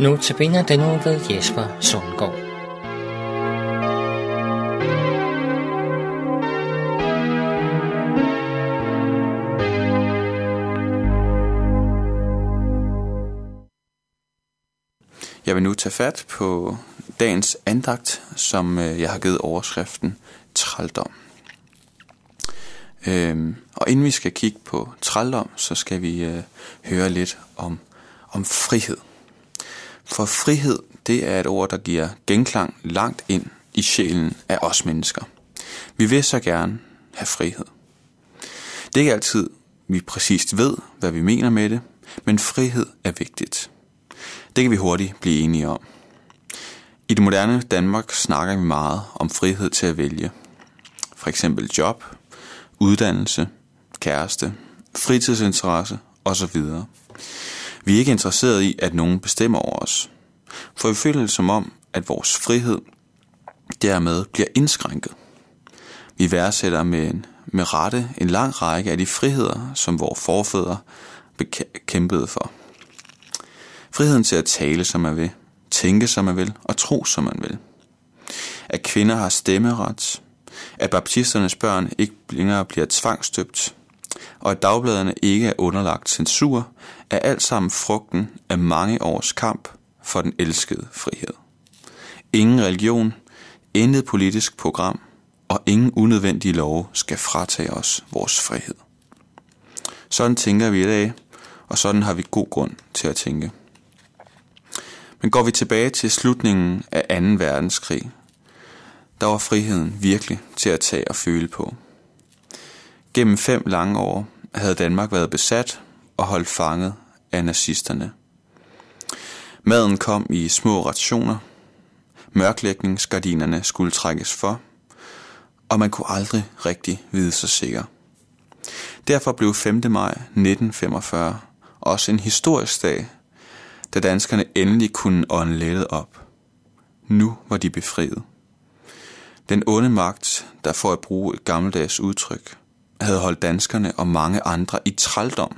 Nu tabiner den nu ved Jesper Sundgaard. Jeg vil nu tage fat på dagens andagt, som øh, jeg har givet overskriften Trældom. Øhm, og inden vi skal kigge på trældom, så skal vi øh, høre lidt om, om frihed. For frihed, det er et ord, der giver genklang langt ind i sjælen af os mennesker. Vi vil så gerne have frihed. Det er ikke altid, vi præcist ved, hvad vi mener med det, men frihed er vigtigt. Det kan vi hurtigt blive enige om. I det moderne Danmark snakker vi meget om frihed til at vælge. For eksempel job, uddannelse, kæreste, fritidsinteresse osv. Vi er ikke interesseret i, at nogen bestemmer over os. For vi føler det som om, at vores frihed dermed bliver indskrænket. Vi værdsætter med, en, med rette en lang række af de friheder, som vores forfædre kæmpede for. Friheden til at tale, som man vil, tænke, som man vil, og tro, som man vil. At kvinder har stemmeret, at baptisternes børn ikke længere bliver tvangstøbt, og at dagbladene ikke er underlagt censur, er alt sammen frugten af mange års kamp for den elskede frihed. Ingen religion, intet politisk program og ingen unødvendige love skal fratage os vores frihed. Sådan tænker vi i dag, og sådan har vi god grund til at tænke. Men går vi tilbage til slutningen af 2. verdenskrig, der var friheden virkelig til at tage og føle på. Gennem fem lange år havde Danmark været besat og holdt fanget af nazisterne. Maden kom i små rationer, mørklægningsgardinerne skulle trækkes for, og man kunne aldrig rigtig vide sig sikker. Derfor blev 5. maj 1945 også en historisk dag, da danskerne endelig kunne ånde lettet op. Nu var de befriet. Den onde magt, der for at bruge et gammeldags udtryk, havde holdt danskerne og mange andre i trældom,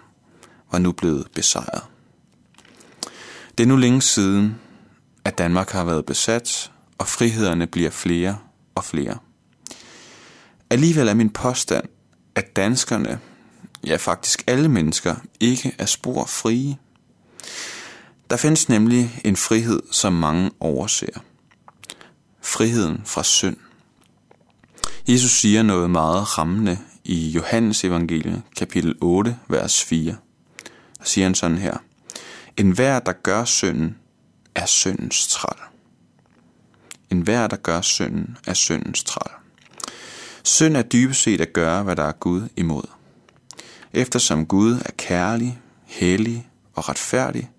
var nu blevet besejret. Det er nu længe siden, at Danmark har været besat, og frihederne bliver flere og flere. Alligevel er min påstand, at danskerne, ja faktisk alle mennesker, ikke er spor frie. Der findes nemlig en frihed, som mange overser. Friheden fra synd. Jesus siger noget meget rammende i Johannes evangeliet, kapitel 8, vers 4. Der siger han sådan her. En hver, der gør synden, er syndens træl. En hver, der gør synden, er syndens træl. Synd er dybest set at gøre, hvad der er Gud imod. Eftersom Gud er kærlig, hellig og retfærdig,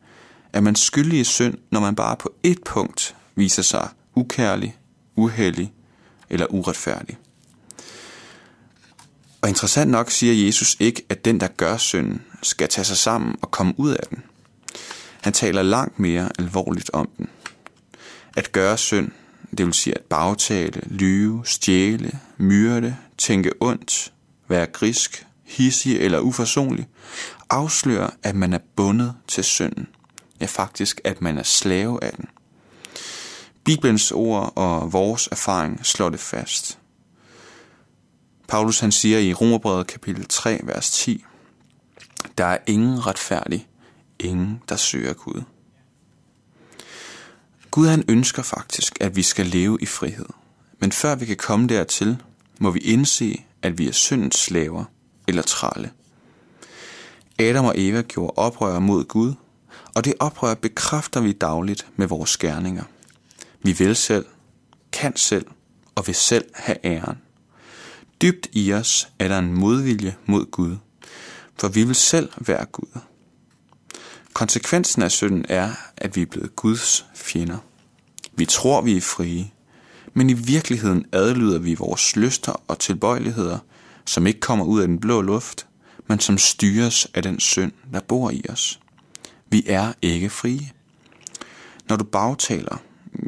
er man skyldig i synd, når man bare på ét punkt viser sig ukærlig, uheldig eller uretfærdig. Og interessant nok siger Jesus ikke, at den, der gør synden, skal tage sig sammen og komme ud af den. Han taler langt mere alvorligt om den. At gøre synd, det vil sige at bagtale, lyve, stjæle, myrde, tænke ondt, være grisk, hissig eller uforsonlig, afslører, at man er bundet til synden. Ja, faktisk, at man er slave af den. Bibelens ord og vores erfaring slår det fast. Paulus han siger i Romerbrevet kapitel 3, vers 10, Der er ingen retfærdig, ingen der søger Gud. Gud han ønsker faktisk, at vi skal leve i frihed. Men før vi kan komme dertil, må vi indse, at vi er syndens slaver eller trælle. Adam og Eva gjorde oprør mod Gud, og det oprør bekræfter vi dagligt med vores gerninger. Vi vil selv, kan selv og vil selv have æren. Dybt i os er der en modvilje mod Gud, for vi vil selv være Gud. Konsekvensen af synden er, at vi er blevet Guds fjender. Vi tror, vi er frie, men i virkeligheden adlyder vi vores lyster og tilbøjeligheder, som ikke kommer ud af den blå luft, men som styres af den synd, der bor i os. Vi er ikke frie. Når du bagtaler,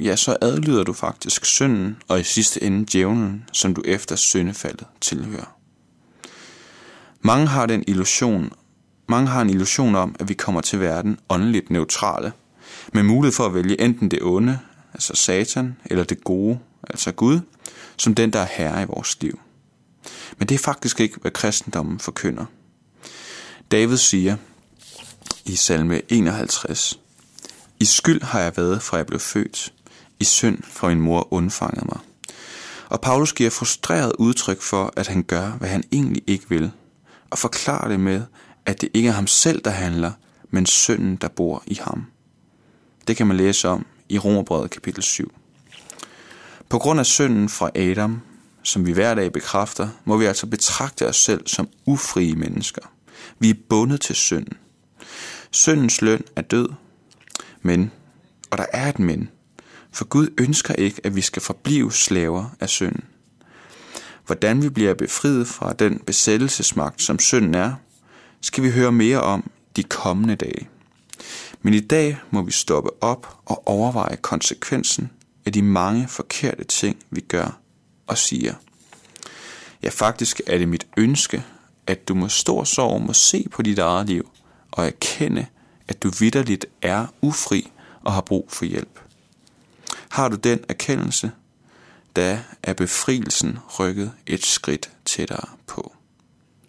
ja, så adlyder du faktisk synden og i sidste ende djævlen, som du efter syndefaldet tilhører. Mange har den illusion, mange har en illusion om, at vi kommer til verden åndeligt neutrale, med mulighed for at vælge enten det onde, altså Satan, eller det gode, altså Gud, som den, der er herre i vores liv. Men det er faktisk ikke, hvad kristendommen forkynder. David siger i salme 51, I skyld har jeg været, fra jeg blev født. I synd fra min mor undfangede mig. Og Paulus giver frustreret udtryk for, at han gør, hvad han egentlig ikke vil, og forklarer det med, at det ikke er ham selv, der handler, men synden, der bor i ham. Det kan man læse om i Romerbrevet kapitel 7. På grund af synden fra Adam, som vi hver dag bekræfter, må vi altså betragte os selv som ufrie mennesker. Vi er bundet til synden. Syndens løn er død, men, og der er et men, for Gud ønsker ikke, at vi skal forblive slaver af synden. Hvordan vi bliver befriet fra den besættelsesmagt, som synden er, skal vi høre mere om de kommende dage. Men i dag må vi stoppe op og overveje konsekvensen af de mange forkerte ting, vi gør og siger. Ja, faktisk er det mit ønske, at du med stor sorg må se på dit eget liv og erkende, at du vidderligt er ufri og har brug for hjælp. Har du den erkendelse, da er befrielsen rykket et skridt tættere på.